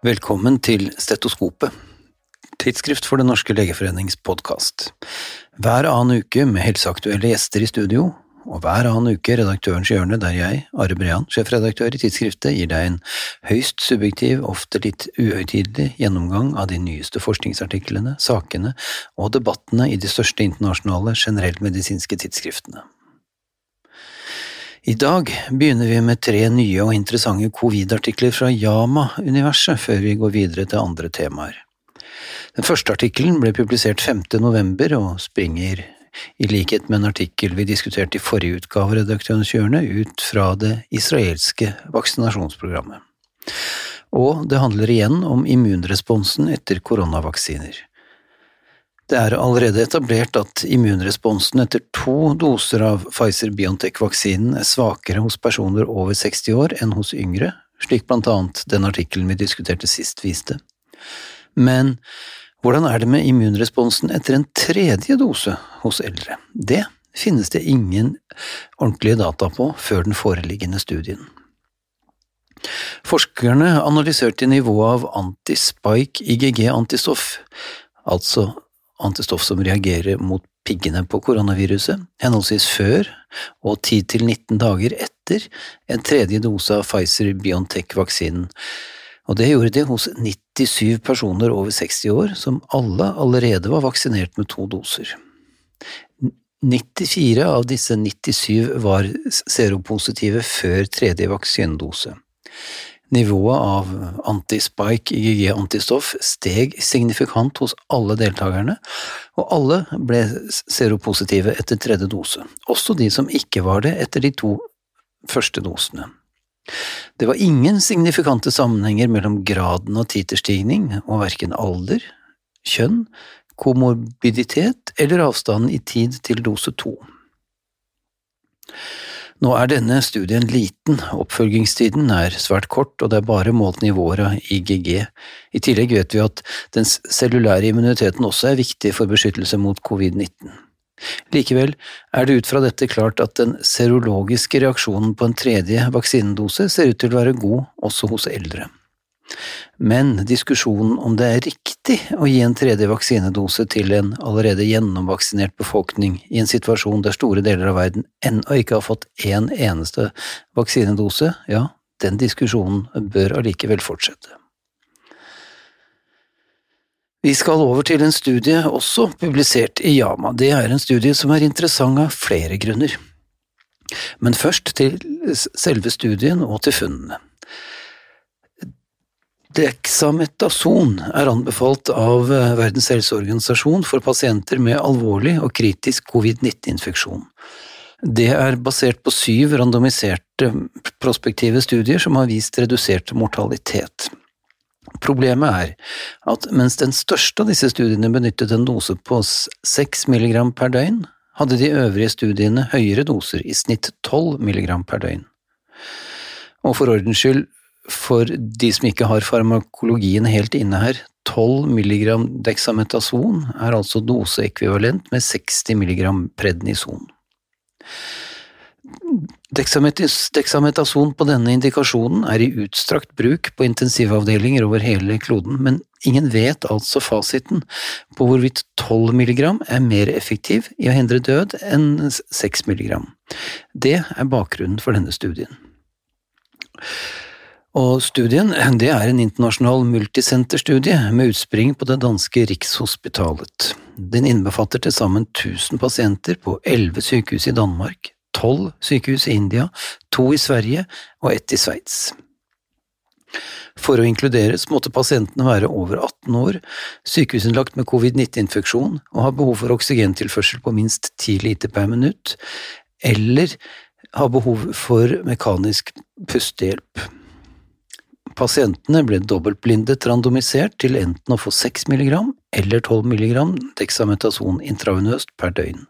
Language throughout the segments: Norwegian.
Velkommen til Stetoskopet, tidsskrift for Den norske legeforenings podkast. Hver annen uke med helseaktuelle gjester i studio, og hver annen uke Redaktørens hjørne, der jeg, Are Brean, sjefredaktør i tidsskriftet, gir deg en høyst subjektiv, ofte litt uhøytidelig gjennomgang av de nyeste forskningsartiklene, sakene og debattene i de største internasjonale generellmedisinske tidsskriftene. I dag begynner vi med tre nye og interessante covid-artikler fra Yama-universet, før vi går videre til andre temaer. Den første artikkelen ble publisert 5. november og springer, i likhet med en artikkel vi diskuterte i forrige utgave av Redaktørens hjørne, ut fra det israelske vaksinasjonsprogrammet. Og det handler igjen om immunresponsen etter koronavaksiner. Det er allerede etablert at immunresponsen etter to doser av Pfizer-Biontech-vaksinen er svakere hos personer over 60 år enn hos yngre, slik blant annet den artikkelen vi diskuterte sist viste. Men hvordan er det med immunresponsen etter en tredje dose hos eldre? Det finnes det ingen ordentlige data på før den foreliggende studien. Forskerne analyserte nivået av antispike IgG-antistoff, altså antistoff som reagerer mot piggene på koronaviruset, henholdsvis før og 10–19 dager etter en tredje dose av Pfizer-Biontech-vaksinen, og det gjorde de hos 97 personer over 60 år som alle allerede var vaksinert med to doser. 94 av disse 97 var seropositive før tredje vaksinedose. Nivået av antispike IgG-antistoff steg signifikant hos alle deltakerne, og alle ble seropositive etter tredje dose, også de som ikke var det etter de to første dosene. Det var ingen signifikante sammenhenger mellom graden av titerstigning og verken alder, kjønn, komorbiditet eller avstanden i tid til dose to. Nå er denne studien liten, oppfølgingstiden er svært kort, og det er bare målt nivåer av IGG. I tillegg vet vi at den cellulære immuniteten også er viktig for beskyttelse mot covid-19. Likevel er det ut fra dette klart at den serologiske reaksjonen på en tredje vaksinedose ser ut til å være god også hos eldre. Men diskusjonen om det er riktig å gi en tredje vaksinedose til en allerede gjennomvaksinert befolkning i en situasjon der store deler av verden ennå ikke har fått én eneste vaksinedose, ja, den diskusjonen bør allikevel fortsette. Vi skal over til en studie også publisert i Yama. Det er en studie som er interessant av flere grunner. Men først til selve studien og til funnene. Dexametason er anbefalt av eh, Verdens helseorganisasjon for pasienter med alvorlig og kritisk covid-19-infeksjon. Det er basert på syv randomiserte prospektive studier som har vist redusert mortalitet. Problemet er at mens den største av disse studiene benyttet en dose på 6 mg per døgn, hadde de øvrige studiene høyere doser, i snitt 12 mg per døgn. Og for ordens skyld, for de som ikke har farmakologien helt inne her, 12 mg dexametason er altså doseekvivalent med 60 mg prednison. Dexametason på denne indikasjonen er i utstrakt bruk på intensivavdelinger over hele kloden, men ingen vet altså fasiten på hvorvidt 12 mg er mer effektiv i å hindre død enn 6 mg. Det er bakgrunnen for denne studien. Og studien det er en internasjonal multisenterstudie med utspring på det danske Rikshospitalet. Den innbefatter til sammen 1000 pasienter på 11 sykehus i Danmark, 12 sykehus i India, to i Sverige og ett i Sveits. For å inkluderes måtte pasientene være over 18 år, sykehusinnlagt med covid-19-infeksjon og ha behov for oksygentilførsel på minst 10 liter per minutt, eller ha behov for mekanisk pustehjelp. Pasientene ble dobbeltblindet randomisert til enten å få 6 mg eller 12 mg dexametason intravenøst per døgn.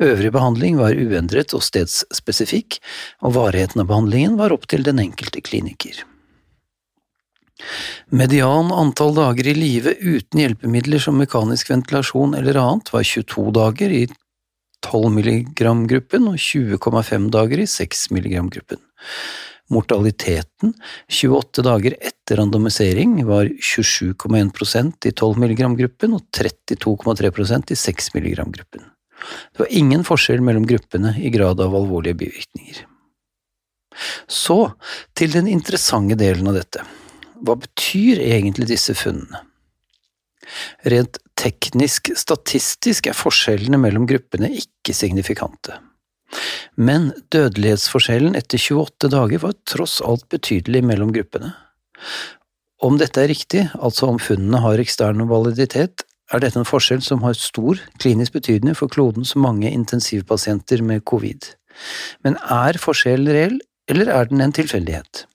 Øvrig behandling var uendret og stedsspesifikk, og varigheten av behandlingen var opp til den enkelte kliniker. Median antall dager i live uten hjelpemidler som mekanisk ventilasjon eller annet var 22 dager i 12 mg-gruppen og 20,5 dager i 6 mg-gruppen. Mortaliteten 28 dager etter randomisering var 27,1% i 12 mg-gruppen og 32,3% i 6 mg-gruppen. Det var ingen forskjell mellom gruppene i grad av alvorlige bivirkninger. Så til den interessante delen av dette. Hva betyr egentlig disse funnene? Rent teknisk statistisk er forskjellene mellom gruppene ikke signifikante. Men dødelighetsforskjellen etter 28 dager var tross alt betydelig mellom gruppene. Om dette er riktig, altså om funnene har ekstern validitet, er dette en forskjell som har stor klinisk betydning for klodens mange intensivpasienter med covid. Men er forskjellen reell, eller er den en tilfeldighet?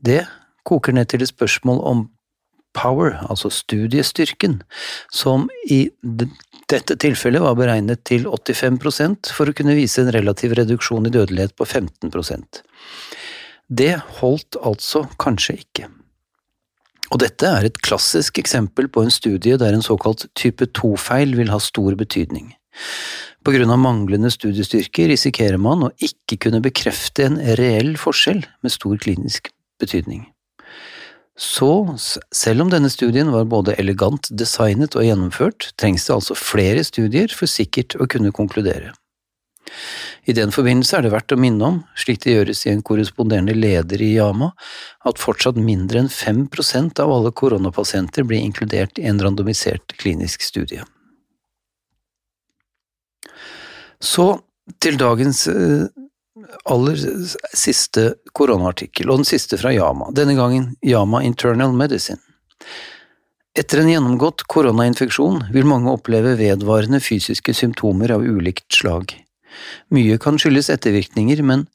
Det koker ned til et spørsmål om power, altså studiestyrken, som i dette tilfellet var beregnet til 85% for å kunne vise en relativ reduksjon i dødelighet på 15% Det holdt altså kanskje ikke. Og dette er et klassisk eksempel på en studie der en såkalt type 2-feil vil ha stor betydning. På grunn av manglende studiestyrke risikerer man å ikke kunne bekrefte en reell forskjell med stor klinisk betydning. Så selv om denne studien var både elegant designet og gjennomført, trengs det altså flere studier for sikkert å kunne konkludere. I den forbindelse er det verdt å minne om, slik det gjøres i en korresponderende leder i Yama, at fortsatt mindre enn 5% av alle koronapasienter blir inkludert i en randomisert klinisk studie. Så til dagens eh, aller siste koronaartikkel, og den siste fra Yama, denne gangen Yama Internal Medicine. Etter en gjennomgått koronainfeksjon vil mange oppleve vedvarende fysiske symptomer av ulikt slag. Mye kan skyldes ettervirkninger, men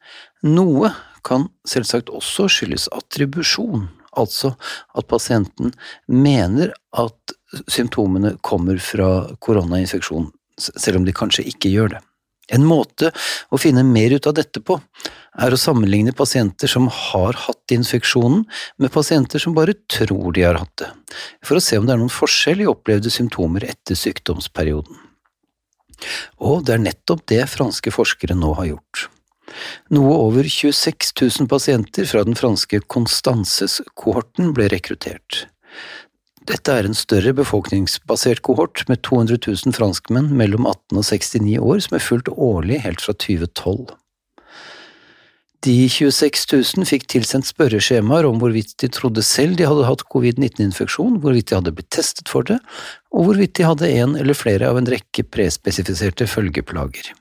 noe kan selvsagt også skyldes attribusjon, altså at pasienten mener at symptomene kommer fra koronainfeksjon, selv om de kanskje ikke gjør det. En måte å finne mer ut av dette på, er å sammenligne pasienter som har hatt infeksjonen, med pasienter som bare tror de har hatt det, for å se om det er noen forskjell i opplevde symptomer etter sykdomsperioden. Og det er nettopp det franske forskere nå har gjort. Noe over 26 000 pasienter fra den franske Constances-kohorten ble rekruttert. Dette er en større befolkningsbasert kohort med 200 000 franskmenn mellom 18 og 69 år som er fulgt årlig helt fra 2012. De 26 000 fikk tilsendt spørreskjemaer om hvorvidt de trodde selv de hadde hatt covid-19-infeksjon, hvorvidt de hadde blitt testet for det, og hvorvidt de hadde en eller flere av en rekke prespesifiserte følgeplager.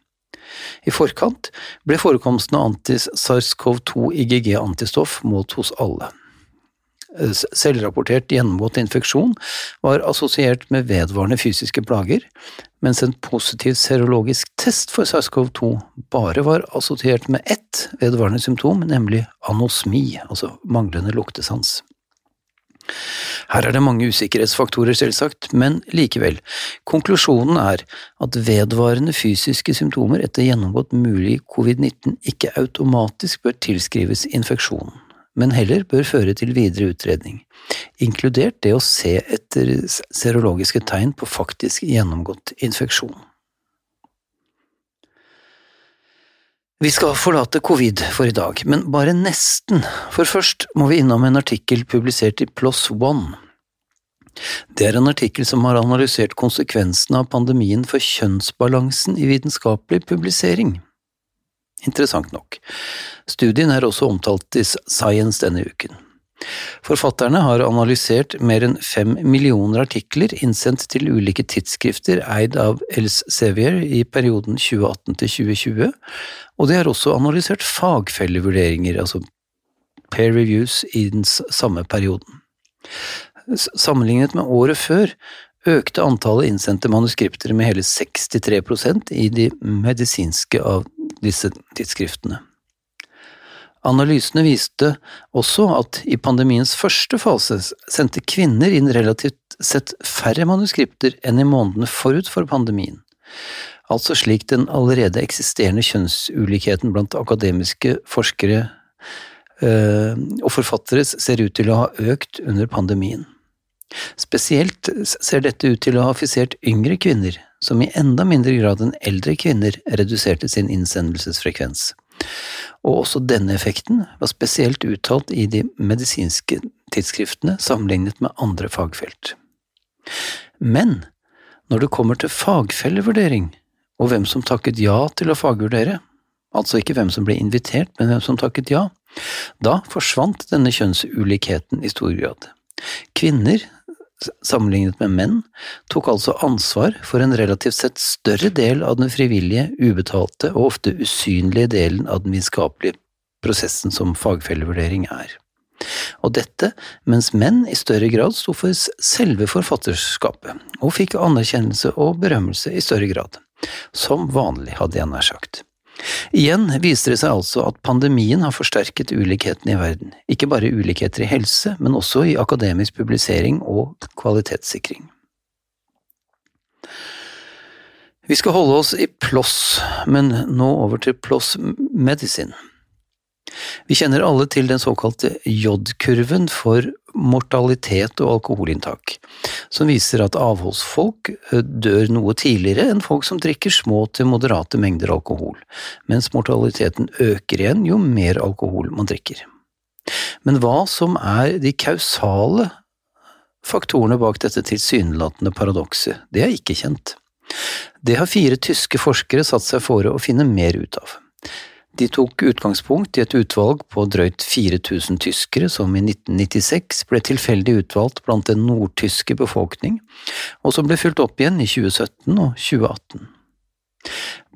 I forkant ble forekomsten av antis-SARS-CoV-2 IgG-antistoff målt hos alle. Selvrapportert gjennomgått infeksjon var assosiert med vedvarende fysiske plager, mens en positiv serologisk test for SARS-CoV-2 bare var assosiert med ett vedvarende symptom, nemlig anosmi, altså manglende luktesans. Her er det mange usikkerhetsfaktorer, selvsagt, men likevel, konklusjonen er at vedvarende fysiske symptomer etter gjennomgått mulig covid-19 ikke automatisk bør tilskrives infeksjonen men heller bør føre til videre utredning, inkludert det å se etter serologiske tegn på faktisk gjennomgått infeksjon. Vi skal forlate covid for i dag, men bare nesten, for først må vi innom en artikkel publisert i PLOS ONE. Det er en artikkel som har analysert konsekvensene av pandemien for kjønnsbalansen i vitenskapelig publisering interessant nok. Studien er også omtalt i Science denne uken. Forfatterne har analysert mer enn fem millioner artikler innsendt til ulike tidsskrifter eid av Elsevier i perioden 2018 til 2020, og de har også analysert fagfellevurderinger, altså pair reviews, i den samme perioden. Sammenlignet med året før økte antallet innsendte manuskripter med hele 63% i de medisinske av disse tidsskriftene. Analysene viste også at i pandemiens første fase sendte kvinner inn relativt sett færre manuskripter enn i månedene forut for pandemien, altså slik den allerede eksisterende kjønnsulikheten blant akademiske forskere øh, og forfattere ser ut til å ha økt under pandemien. Spesielt ser dette ut til å ha affisert yngre kvinner, som i enda mindre grad enn eldre kvinner reduserte sin innsendelsesfrekvens. og også denne effekten var spesielt uttalt i de medisinske tidsskriftene sammenlignet med andre fagfelt. Men når det kommer til fagfellevurdering, og hvem som takket ja til å fagvurdere, altså ikke hvem som ble invitert, men hvem som takket ja, da forsvant denne kjønnsulikheten i stor grad. Kvinner, sammenlignet med menn, tok altså ansvar for en relativt sett større del av den frivillige, ubetalte og ofte usynlige delen av den vitenskapelige prosessen som fagfellevurdering er. Og dette mens menn i større grad sto for selve forfatterskapet, og fikk anerkjennelse og berømmelse i større grad. Som vanlig, hadde jeg nær sagt. Igjen viser det seg altså at pandemien har forsterket ulikhetene i verden, ikke bare ulikheter i helse, men også i akademisk publisering og kvalitetssikring. Vi skal holde oss i PLOS, men nå over til PLOS Medicine. Vi kjenner alle til den såkalte J-kurven for mortalitet og alkoholinntak, som viser at avholdsfolk eh, dør noe tidligere enn folk som drikker små til moderate mengder alkohol, mens mortaliteten øker igjen jo mer alkohol man drikker. Men hva som er de kausale faktorene bak dette tilsynelatende paradokset, det er ikke kjent. Det har fire tyske forskere satt seg fore å finne mer ut av. De tok utgangspunkt i et utvalg på drøyt 4000 tyskere som i 1996 ble tilfeldig utvalgt blant den nordtyske befolkning, og som ble fulgt opp igjen i 2017 og 2018.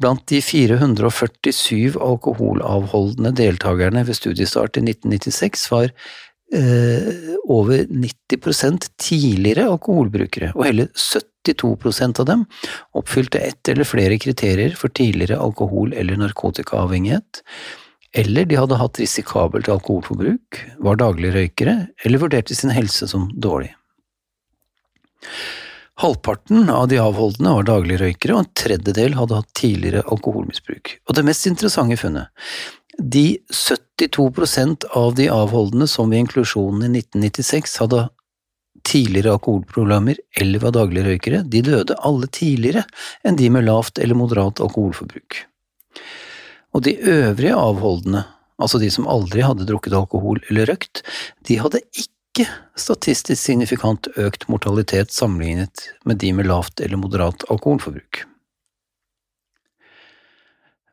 Blant de 447 alkoholavholdende deltakerne ved studiestart i 1996 var eh, over 90% tidligere alkoholbrukere, og hele 70 82 av dem oppfylte ett eller flere kriterier for tidligere alkohol- eller narkotikaavhengighet, eller de hadde hatt risikabelt alkoholforbruk, var daglig røykere eller vurderte sin helse som dårlig. Halvparten av de avholdende var daglig røykere, og en tredjedel hadde hatt tidligere alkoholmisbruk. Og det mest interessante funnet, de 72% av de avholdende som ved inklusjonen i 1996 hadde tidligere alkoholproblemer eller var dagligrøykere, de døde alle tidligere enn de med lavt eller moderat alkoholforbruk. Og de øvrige avholdende, altså de som aldri hadde drukket alkohol eller røkt, de hadde ikke statistisk signifikant økt mortalitet sammenlignet med de med lavt eller moderat alkoholforbruk.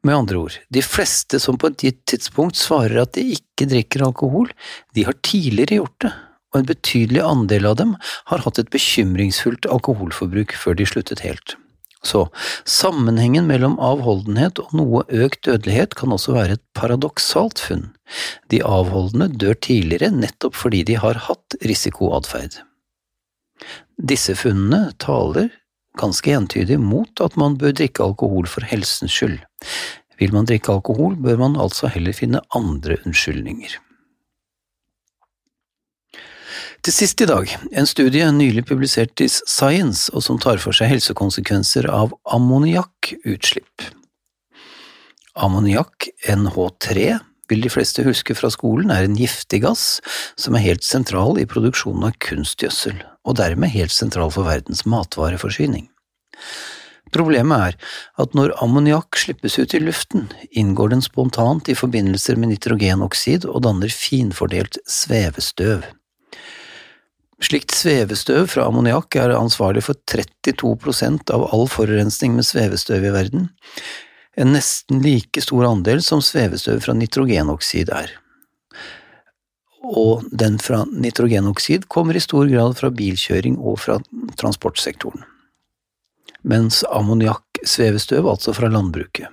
Med andre ord, de fleste som på et gitt tidspunkt svarer at de ikke drikker alkohol, de har tidligere gjort det, og en betydelig andel av dem har hatt et bekymringsfullt alkoholforbruk før de sluttet helt. Så sammenhengen mellom avholdenhet og noe økt dødelighet kan også være et paradoksalt funn. De avholdende dør tidligere nettopp fordi de har hatt risikoatferd. Disse funnene taler ganske entydig mot at man bør drikke alkohol for helsens skyld. Vil man drikke alkohol, bør man altså heller finne andre unnskyldninger. Til sist i dag, en studie nylig publisert i Science og som tar for seg helsekonsekvenser av ammoniakkutslipp. Ammoniakk, NH3, vil de fleste huske fra skolen er en giftig gass som er helt sentral i produksjonen av kunstgjødsel, og dermed helt sentral for verdens matvareforsyning. Problemet er at når ammoniakk slippes ut i luften, inngår den spontant i forbindelser med nitrogenoksid og danner finfordelt svevestøv. Slikt svevestøv fra ammoniakk er ansvarlig for 32% av all forurensning med svevestøv i verden, en nesten like stor andel som svevestøv fra nitrogenoksid er. Og den fra nitrogenoksid kommer i stor grad fra bilkjøring og fra transportsektoren, mens ammoniakksvevestøv altså fra landbruket.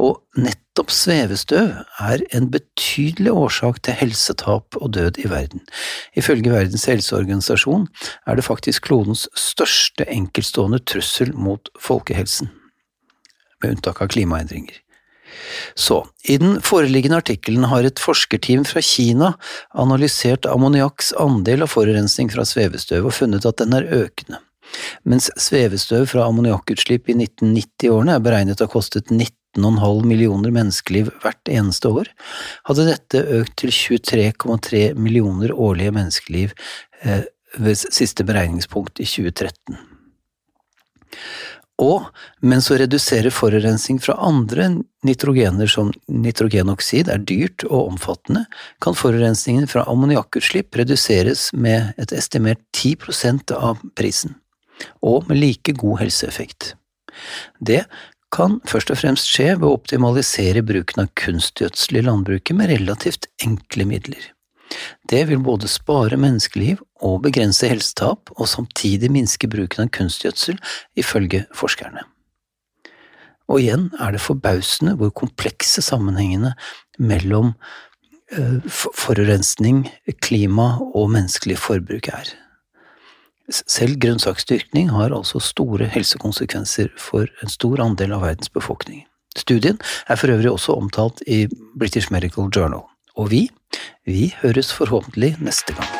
Og nettopp svevestøv er en betydelig årsak til helsetap og død i verden. Ifølge Verdens helseorganisasjon er det faktisk klodens største enkeltstående trussel mot folkehelsen, med unntak av klimaendringer. Så, i den foreliggende artikkelen har et forskerteam fra Kina analysert ammoniakks andel av forurensning fra svevestøv og funnet at den er økende. Mens svevestøv fra ammoniakkutslipp i 1990-årene er beregnet å ha kostet 19,5 millioner menneskeliv hvert eneste år, hadde dette økt til 23,3 millioner årlige menneskeliv eh, ved siste beregningspunkt i 2013. Og mens å redusere forurensning fra andre nitrogener som nitrogenoksid er dyrt og omfattende, kan forurensningen fra ammoniakkutslipp reduseres med et estimert 10% av prisen, og med like god helseeffekt. Det kan først og fremst skje ved å optimalisere bruken av kunstgjødsel i landbruket med relativt enkle midler. Det vil både spare menneskeliv og begrense helsetap, og samtidig minske bruken av kunstgjødsel, ifølge forskerne. Og igjen er det forbausende hvor komplekse sammenhengene mellom eh, forurensning, klima og menneskelig forbruk er. Selv grønnsaksdyrkning har altså store helsekonsekvenser for en stor andel av verdens befolkning. Studien er for øvrig også omtalt i British Medical Journal. Og vi, vi høres forhåpentlig neste gang.